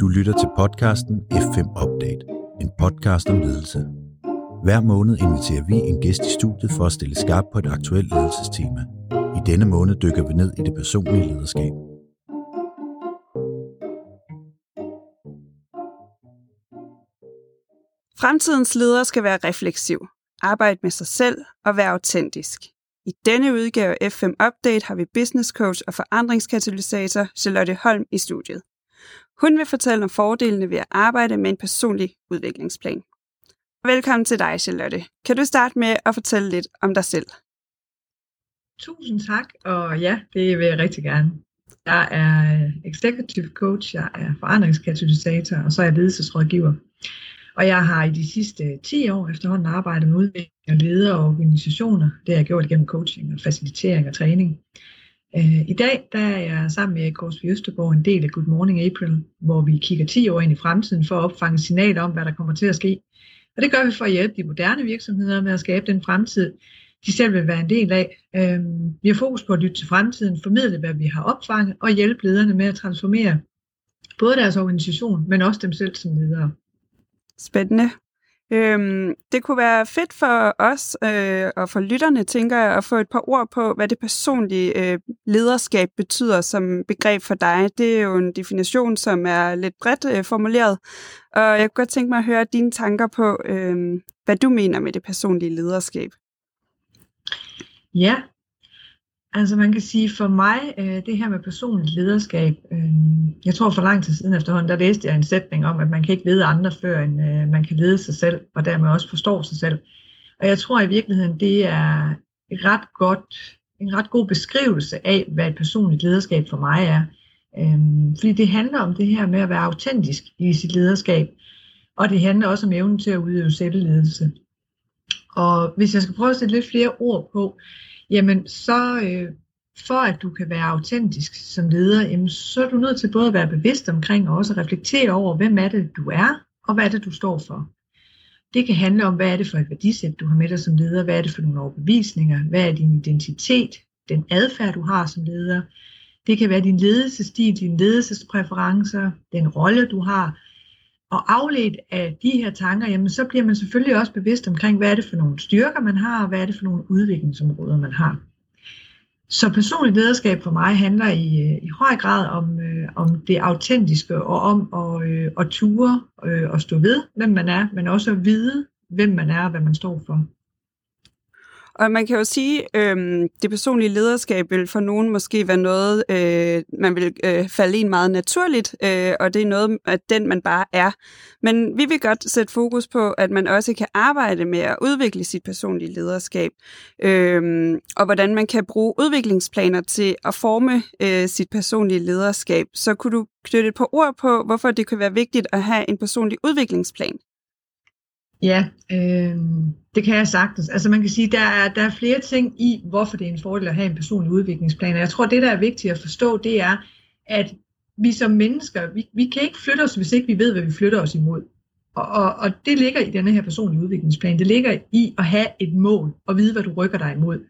Du lytter til podcasten F5 Update, en podcast om ledelse. Hver måned inviterer vi en gæst i studiet for at stille skarp på et aktuelt ledelsestema. I denne måned dykker vi ned i det personlige lederskab. Fremtidens leder skal være refleksiv, arbejde med sig selv og være autentisk. I denne udgave af F5 Update har vi business coach og forandringskatalysator Charlotte Holm i studiet. Hun vil fortælle om fordelene ved at arbejde med en personlig udviklingsplan. Velkommen til dig, Charlotte. Kan du starte med at fortælle lidt om dig selv? Tusind tak, og ja, det vil jeg rigtig gerne. Jeg er øh, executive coach, jeg er forandringskatalysator, og så er jeg ledelsesrådgiver. Og jeg har i de sidste 10 år efterhånden arbejdet med udvikling af ledere og organisationer. Det har jeg gjort gennem coaching og facilitering og træning. Øh, I dag der er jeg sammen med Korsby Østergaard en del af Good Morning April, hvor vi kigger 10 år ind i fremtiden for at opfange signaler om, hvad der kommer til at ske. Og det gør vi for at hjælpe de moderne virksomheder med at skabe den fremtid, de selv vil være en del af. Øh, vi har fokus på at lytte til fremtiden, formidle, hvad vi har opfanget, og hjælpe lederne med at transformere både deres organisation, men også dem selv som ledere. Spændende. Øhm, det kunne være fedt for os øh, og for lytterne, tænker jeg, at få et par ord på, hvad det personlige øh, lederskab betyder som begreb for dig. Det er jo en definition, som er lidt bredt øh, formuleret, og jeg kunne godt tænke mig at høre dine tanker på, øh, hvad du mener med det personlige lederskab. Ja, Altså man kan sige for mig, øh, det her med personligt lederskab, øh, jeg tror for lang tid siden efterhånden, der læste jeg en sætning om, at man kan ikke lede andre før, end øh, man kan lede sig selv, og dermed også forstå sig selv. Og jeg tror i virkeligheden, det er et ret godt, en ret god beskrivelse af, hvad et personligt lederskab for mig er. Øhm, fordi det handler om det her med at være autentisk i sit lederskab, og det handler også om evnen til at udøve selvledelse. Og hvis jeg skal prøve at sætte lidt flere ord på, jamen så øh, for at du kan være autentisk som leder, jamen, så er du nødt til både at være bevidst omkring og også reflektere over, hvem er det du er, og hvad er det du står for. Det kan handle om, hvad er det for et værdisæt, du har med dig som leder, hvad er det for nogle overbevisninger, hvad er din identitet, den adfærd, du har som leder. Det kan være din ledelsesstil, dine ledelsespræferencer, den rolle, du har. Og afledt af de her tanker, jamen, så bliver man selvfølgelig også bevidst omkring, hvad er det for nogle styrker, man har, og hvad er det for nogle udviklingsområder, man har. Så personligt lederskab for mig handler i, øh, i høj grad om, øh, om det autentiske og om at, øh, at ture øh, og stå ved, hvem man er, men også at vide, hvem man er og hvad man står for. Og man kan jo sige, øh, det personlige lederskab vil for nogen måske være noget, øh, man vil øh, falde ind meget naturligt, øh, og det er noget, at den man bare er. Men vi vil godt sætte fokus på, at man også kan arbejde med at udvikle sit personlige lederskab, øh, og hvordan man kan bruge udviklingsplaner til at forme øh, sit personlige lederskab. Så kunne du knytte et par ord på, hvorfor det kan være vigtigt at have en personlig udviklingsplan? Ja, øh, det kan jeg sagtens. Altså man kan sige, der er, der er flere ting i, hvorfor det er en fordel at have en personlig udviklingsplan. Og jeg tror, det der er vigtigt at forstå, det er, at vi som mennesker, vi, vi kan ikke flytte os, hvis ikke vi ved, hvad vi flytter os imod. Og, og, og det ligger i denne her personlige udviklingsplan. Det ligger i at have et mål og vide, hvad du rykker dig imod.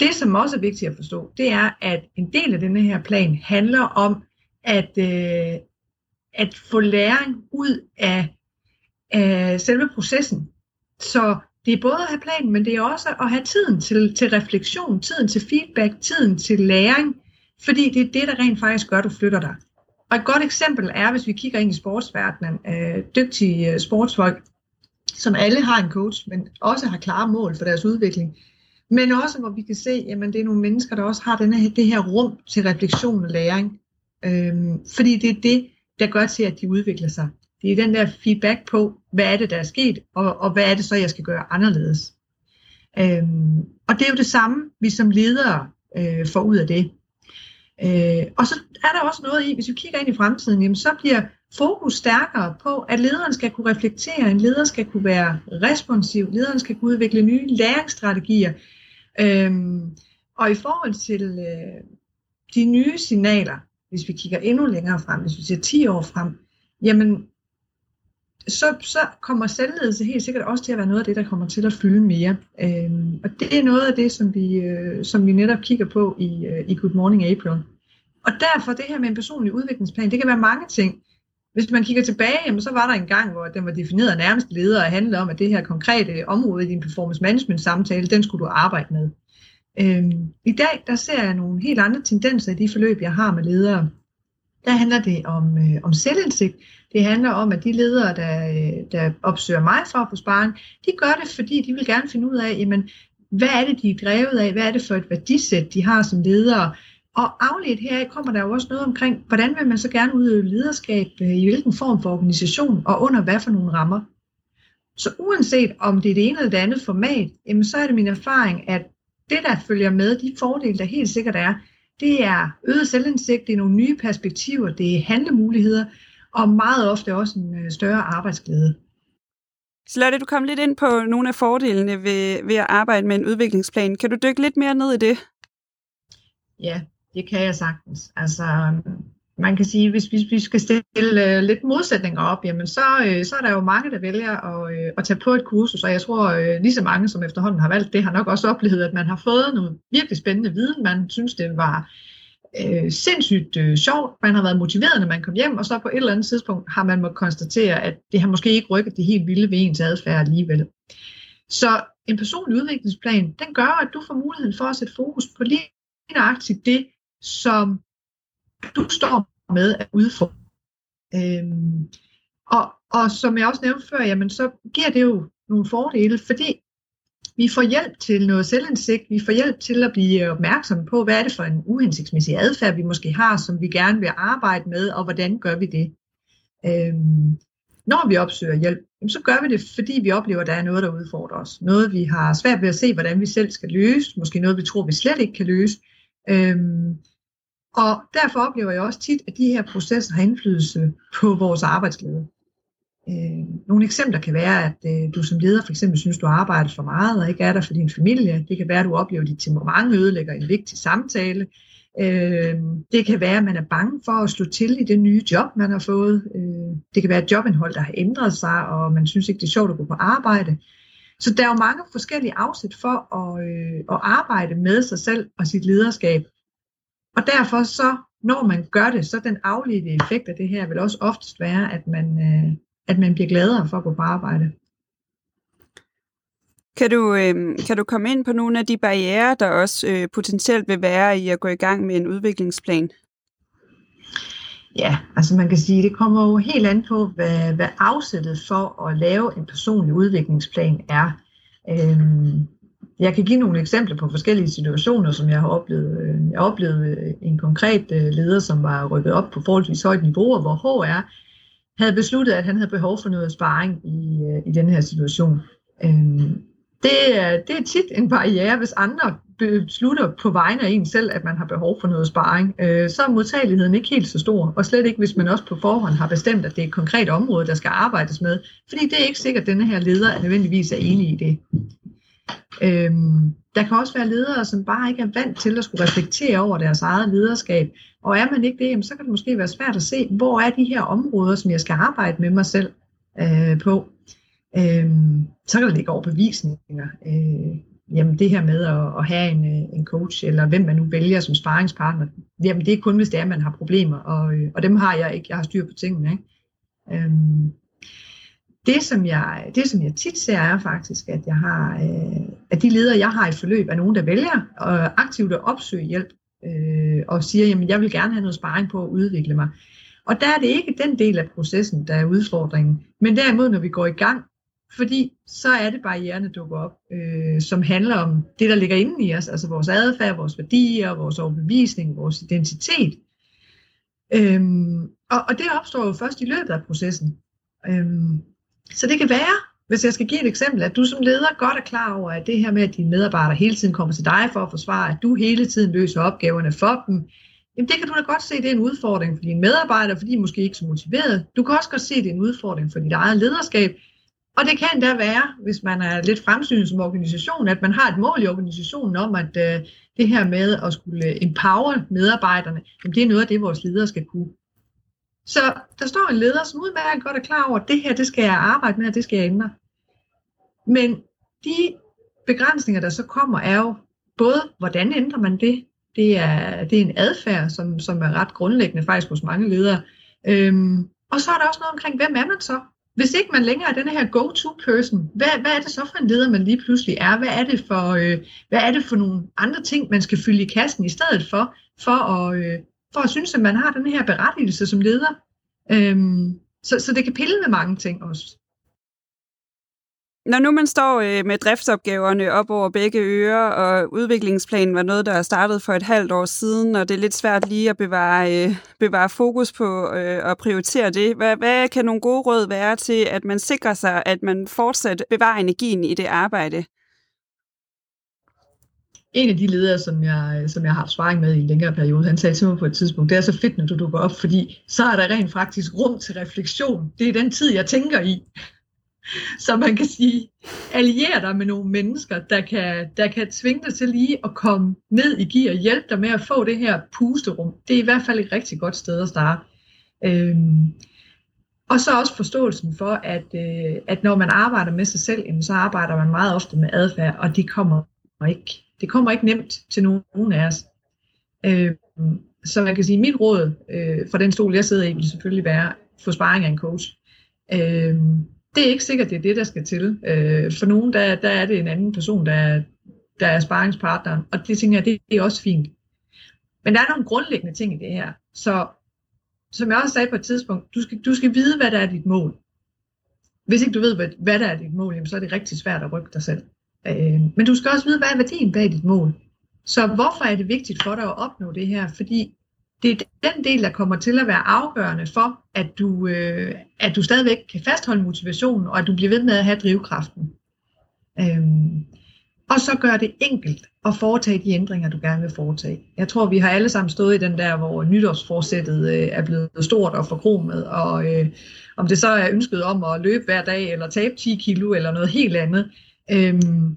Det, som også er vigtigt at forstå, det er, at en del af denne her plan handler om at, øh, at få læring ud af af selve processen. Så det er både at have planen, men det er også at have tiden til, til refleksion, tiden til feedback, tiden til læring, fordi det er det, der rent faktisk gør, at du flytter dig. Og et godt eksempel er, hvis vi kigger ind i sportsverdenen, øh, dygtige øh, sportsfolk, som alle har en coach, men også har klare mål for deres udvikling. Men også, hvor vi kan se, at det er nogle mennesker, der også har denne, det her rum til refleksion og læring. øh, fordi det er det, der gør til, at de udvikler sig. Det er den der feedback på, hvad er det, der er sket, og, og hvad er det så, jeg skal gøre anderledes. Øhm, og det er jo det samme, vi som ledere øh, får ud af det. Øh, og så er der også noget i, hvis vi kigger ind i fremtiden, jamen, så bliver fokus stærkere på, at lederen skal kunne reflektere, en leder skal kunne være responsiv, lederen skal kunne udvikle nye læringsstrategier. Øhm, og i forhold til øh, de nye signaler, hvis vi kigger endnu længere frem, hvis vi ser 10 år frem, jamen så, så kommer selvledelse helt sikkert også til at være noget af det, der kommer til at fylde mere. Øhm, og det er noget af det, som vi, øh, som vi netop kigger på i, øh, i Good Morning April. Og derfor det her med en personlig udviklingsplan, det kan være mange ting. Hvis man kigger tilbage, jamen, så var der en gang, hvor den var defineret af nærmeste leder og handlede om, at det her konkrete område i din performance management samtale, den skulle du arbejde med. Øhm, I dag, der ser jeg nogle helt andre tendenser i de forløb, jeg har med ledere. Der handler det om, øh, om selvindsigt. Det handler om, at de ledere, der, øh, der opsøger mig for at få de gør det, fordi de vil gerne finde ud af, jamen, hvad er det, de er drevet af? Hvad er det for et værdisæt, de har som ledere? Og afledt her kommer der jo også noget omkring, hvordan vil man så gerne udøve lederskab, øh, i hvilken form for organisation, og under hvad for nogle rammer. Så uanset om det er det ene eller det andet format, jamen så er det min erfaring, at det, der følger med, de fordele, der helt sikkert er, det er øget selvindsigt, det er nogle nye perspektiver, det er handlemuligheder, og meget ofte også en øh, større arbejdsglæde. Charlotte, du kom lidt ind på nogle af fordelene ved, ved at arbejde med en udviklingsplan. Kan du dykke lidt mere ned i det? Ja, det kan jeg sagtens. Altså, man kan sige, hvis, hvis vi skal stille øh, lidt modsætninger op, jamen så, øh, så er der jo mange, der vælger at, øh, at tage på et kursus, og jeg tror, øh, lige så mange, som efterhånden har valgt det, har nok også oplevet, at man har fået noget virkelig spændende viden. Man synes, det var øh, sindssygt øh, sjovt. Man har været motiveret, når man kom hjem, og så på et eller andet tidspunkt har man måttet konstatere, at det har måske ikke rykket det helt vilde ved ens adfærd alligevel. Så en personlig udviklingsplan, den gør, at du får muligheden for at sætte fokus på lige nøjagtigt det, som du står med at udfordre. Øhm, og, og som jeg også nævnte før, jamen, så giver det jo nogle fordele, fordi vi får hjælp til noget selvindsigt, vi får hjælp til at blive opmærksomme på, hvad er det for en uhensigtsmæssig adfærd, vi måske har, som vi gerne vil arbejde med, og hvordan gør vi det. Øhm, når vi opsøger hjælp, så gør vi det, fordi vi oplever, at der er noget, der udfordrer os. Noget, vi har svært ved at se, hvordan vi selv skal løse. Måske noget, vi tror, vi slet ikke kan løse. Øhm, og derfor oplever jeg også tit, at de her processer har indflydelse på vores arbejdsglæde. Øh, nogle eksempler kan være, at øh, du som leder for eksempel synes, du arbejder for meget og ikke er der for din familie. Det kan være, at du oplever, at dit temperament ødelægger en vigtig samtale. Øh, det kan være, at man er bange for at slå til i det nye job, man har fået. Øh, det kan være et jobindhold, der har ændret sig, og man synes ikke, det er sjovt at gå på arbejde. Så der er jo mange forskellige afsæt for at, øh, at arbejde med sig selv og sit lederskab. Og derfor så, når man gør det, så den afledte effekt af det her vil også oftest være, at man, øh, at man bliver gladere for at gå på arbejde. Kan du, øh, kan du komme ind på nogle af de barriere, der også øh, potentielt vil være i at gå i gang med en udviklingsplan? Ja, altså man kan sige, det kommer jo helt an på, hvad, hvad afsættet for at lave en personlig udviklingsplan er. Øhm, jeg kan give nogle eksempler på forskellige situationer, som jeg har oplevet. Øh, jeg oplevede øh, en konkret øh, leder, som var rykket op på forholdsvis højt niveau, og hvor HR havde besluttet, at han havde behov for noget sparring i, i den her situation. Øhm, det er, det er tit en barriere, hvis andre beslutter på vegne af en selv, at man har behov for noget sparring, øh, så er modtageligheden ikke helt så stor, og slet ikke, hvis man også på forhånd har bestemt, at det er et konkret område, der skal arbejdes med, fordi det er ikke sikkert, at denne her leder er nødvendigvis er enig i det. Øhm, der kan også være ledere, som bare ikke er vant til at skulle reflektere over deres eget lederskab, og er man ikke det, så kan det måske være svært at se, hvor er de her områder, som jeg skal arbejde med mig selv øh, på. Øhm, så kan der ligge overbevisninger. Øh, jamen det her med at, at have en, øh, en coach, eller hvem man nu vælger som sparringspartner, jamen det er kun, hvis det er, at man har problemer, og, øh, og dem har jeg ikke. Jeg har styr på tingene. Ikke? Øhm, det, som jeg, det, som jeg tit ser, er faktisk, at jeg har, øh, at de ledere, jeg har i forløb, er nogen, der vælger øh, aktivt at opsøge hjælp, øh, og siger, jamen jeg vil gerne have noget sparring på at udvikle mig. Og der er det ikke den del af processen, der er udfordringen, men derimod, når vi går i gang, fordi så er det barriererne dukker op, øh, som handler om det, der ligger inde i os, altså vores adfærd, vores værdier, vores overbevisning, vores identitet. Øhm, og, og det opstår jo først i løbet af processen. Øhm, så det kan være, hvis jeg skal give et eksempel, at du som leder godt er klar over, at det her med, at dine medarbejdere hele tiden kommer til dig for at forsvare, at du hele tiden løser opgaverne for dem, jamen det kan du da godt se, det er en udfordring for dine medarbejdere, fordi de er måske ikke så motiveret. Du kan også godt se, det er en udfordring for dit eget lederskab, og det kan da være, hvis man er lidt fremsynet som organisation, at man har et mål i organisationen om, at øh, det her med at skulle empower medarbejderne, jamen det er noget af det, vores ledere skal kunne. Så der står en leder, som udmærket godt er klar over, at det her, det skal jeg arbejde med, og det skal jeg ændre. Men de begrænsninger, der så kommer, er jo både, hvordan ændrer man det? Det er, det er en adfærd, som, som er ret grundlæggende faktisk hos mange ledere. Øhm, Og så er der også noget omkring, hvem er man så? Hvis ikke man længere er den her go-to-person, hvad, hvad er det så for en leder, man lige pludselig er? Hvad er, det for, øh, hvad er det for nogle andre ting, man skal fylde i kassen i stedet for, for at, øh, for at synes, at man har den her berettigelse som leder? Øhm, så, så det kan pille med mange ting også. Når nu man står øh, med driftsopgaverne op over begge ører, og udviklingsplanen var noget, der er startet for et halvt år siden, og det er lidt svært lige at bevare, øh, bevare fokus på øh, og prioritere det. Hvad, hvad kan nogle gode råd være til, at man sikrer sig, at man fortsat bevarer energien i det arbejde? En af de ledere, som jeg, øh, som jeg har haft sparring med i en længere periode, han sagde til mig på et tidspunkt, det er så fedt, når du dukker op, fordi så er der rent faktisk rum til refleksion. Det er den tid, jeg tænker i. Så man kan sige, allier dig med nogle mennesker, der kan, der kan tvinge dig til lige at komme ned i gear og hjælpe dig med at få det her pusterum. Det er i hvert fald et rigtig godt sted at starte. Øhm, og så også forståelsen for, at, øh, at når man arbejder med sig selv, så arbejder man meget ofte med adfærd, og det kommer ikke, det kommer ikke nemt til nogen af os. Øh, så man kan sige, at mit råd øh, for den stol, jeg sidder i, vil selvfølgelig være at få sparring af en coach. Øh, det er ikke sikkert, det er det, der skal til. Øh, for nogen, der, der er det en anden person, der, der er sparringspartneren, og det tænker jeg, det er også fint. Men der er nogle grundlæggende ting i det her. Så som jeg også sagde på et tidspunkt, du skal, du skal vide, hvad der er dit mål. Hvis ikke du ved, hvad, hvad der er dit mål, jamen, så er det rigtig svært at rykke dig selv. Øh, men du skal også vide, hvad er værdien bag dit mål. Så hvorfor er det vigtigt for dig at opnå det her? Fordi det er den del, der kommer til at være afgørende for, at du, øh, at du stadigvæk kan fastholde motivationen, og at du bliver ved med at have drivkraften. Øhm, og så gør det enkelt at foretage de ændringer, du gerne vil foretage. Jeg tror, vi har alle sammen stået i den der, hvor nytårsforsættet øh, er blevet stort og forkromet, og øh, om det så er ønsket om at løbe hver dag, eller tabe 10 kilo, eller noget helt andet. Øhm,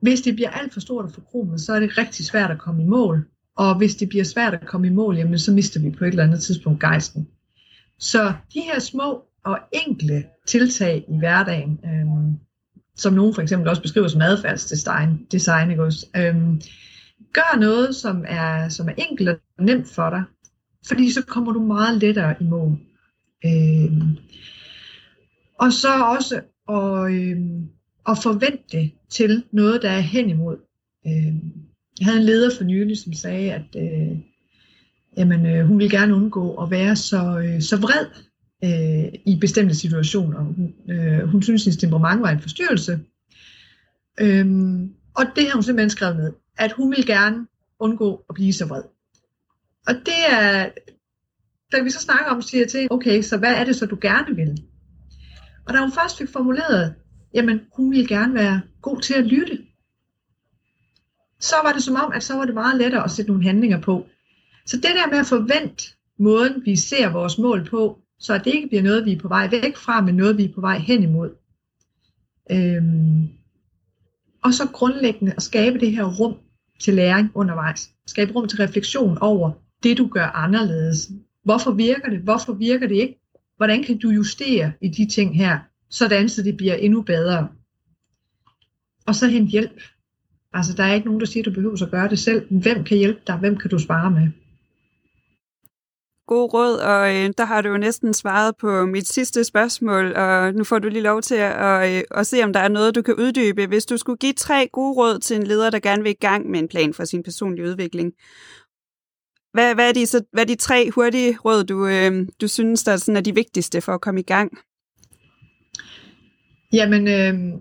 hvis det bliver alt for stort og forkromet, så er det rigtig svært at komme i mål. Og hvis det bliver svært at komme i mål, jamen, så mister vi på et eller andet tidspunkt gejsten. Så de her små og enkle tiltag i hverdagen, øhm, som nogen for eksempel også beskriver som adfærdsdesign, design, ikke også? Øhm, gør noget, som er, som er enkelt og nemt for dig, fordi så kommer du meget lettere i mål. Øhm, og så også at, øhm, og forvente det til noget, der er hen imod. Øhm, jeg havde en leder for nylig, som sagde, at øh, jamen, øh, hun ville gerne undgå at være så, øh, så vred øh, i bestemte situationer. Hun, øh, hun synes, at hendes temperament var en forstyrrelse. Øhm, og det har hun simpelthen skrevet ned, at hun vil gerne undgå at blive så vred. Og det er, da vi så snakker om, siger jeg til, okay, så hvad er det så, du gerne vil? Og da hun først fik formuleret, jamen, hun ville gerne være god til at lytte så var det som om, at så var det meget lettere at sætte nogle handlinger på. Så det der med at forvente måden, vi ser vores mål på, så at det ikke bliver noget, vi er på vej væk fra, men noget, vi er på vej hen imod. Øhm, og så grundlæggende at skabe det her rum til læring undervejs. Skabe rum til refleksion over det, du gør anderledes. Hvorfor virker det? Hvorfor virker det ikke? Hvordan kan du justere i de ting her, sådan så det bliver endnu bedre? Og så hent hjælp. Altså, der er ikke nogen, der siger, at du behøver at gøre det selv. Hvem kan hjælpe dig? Hvem kan du spare med? God råd, og øh, der har du jo næsten svaret på mit sidste spørgsmål, og nu får du lige lov til at, øh, at se, om der er noget, du kan uddybe. Hvis du skulle give tre gode råd til en leder, der gerne vil i gang med en plan for sin personlige udvikling, hvad, hvad, er, de, så, hvad er de tre hurtige råd, du, øh, du synes, der er, sådan, er de vigtigste for at komme i gang? Jamen, øh,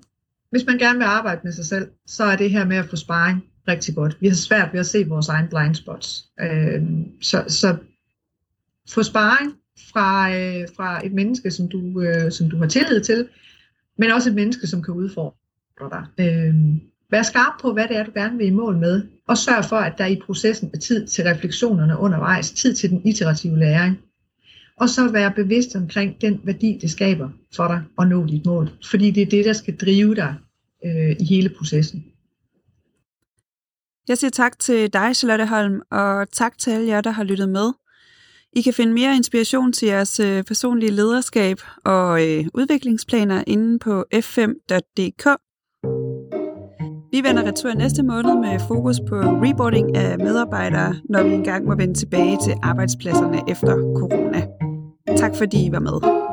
hvis man gerne vil arbejde med sig selv, så er det her med at få sparring rigtig godt. Vi har svært ved at se vores egen blind spots. Øh, så, så få sparring fra, øh, fra et menneske, som du, øh, som du har tillid til, men også et menneske, som kan udfordre dig. Øh, vær skarp på, hvad det er, du gerne vil i mål med, og sørg for, at der i processen er tid til refleksionerne undervejs, tid til den iterative læring og så være bevidst omkring den værdi, det skaber for dig at nå dit mål. Fordi det er det, der skal drive dig øh, i hele processen. Jeg siger tak til dig, Charlotte Holm, og tak til alle jer, der har lyttet med. I kan finde mere inspiration til jeres øh, personlige lederskab og øh, udviklingsplaner inde på f5.dk. Vi vender retur næste måned med fokus på reboarding af medarbejdere, når vi engang må vende tilbage til arbejdspladserne efter corona. Tak fordi I var med.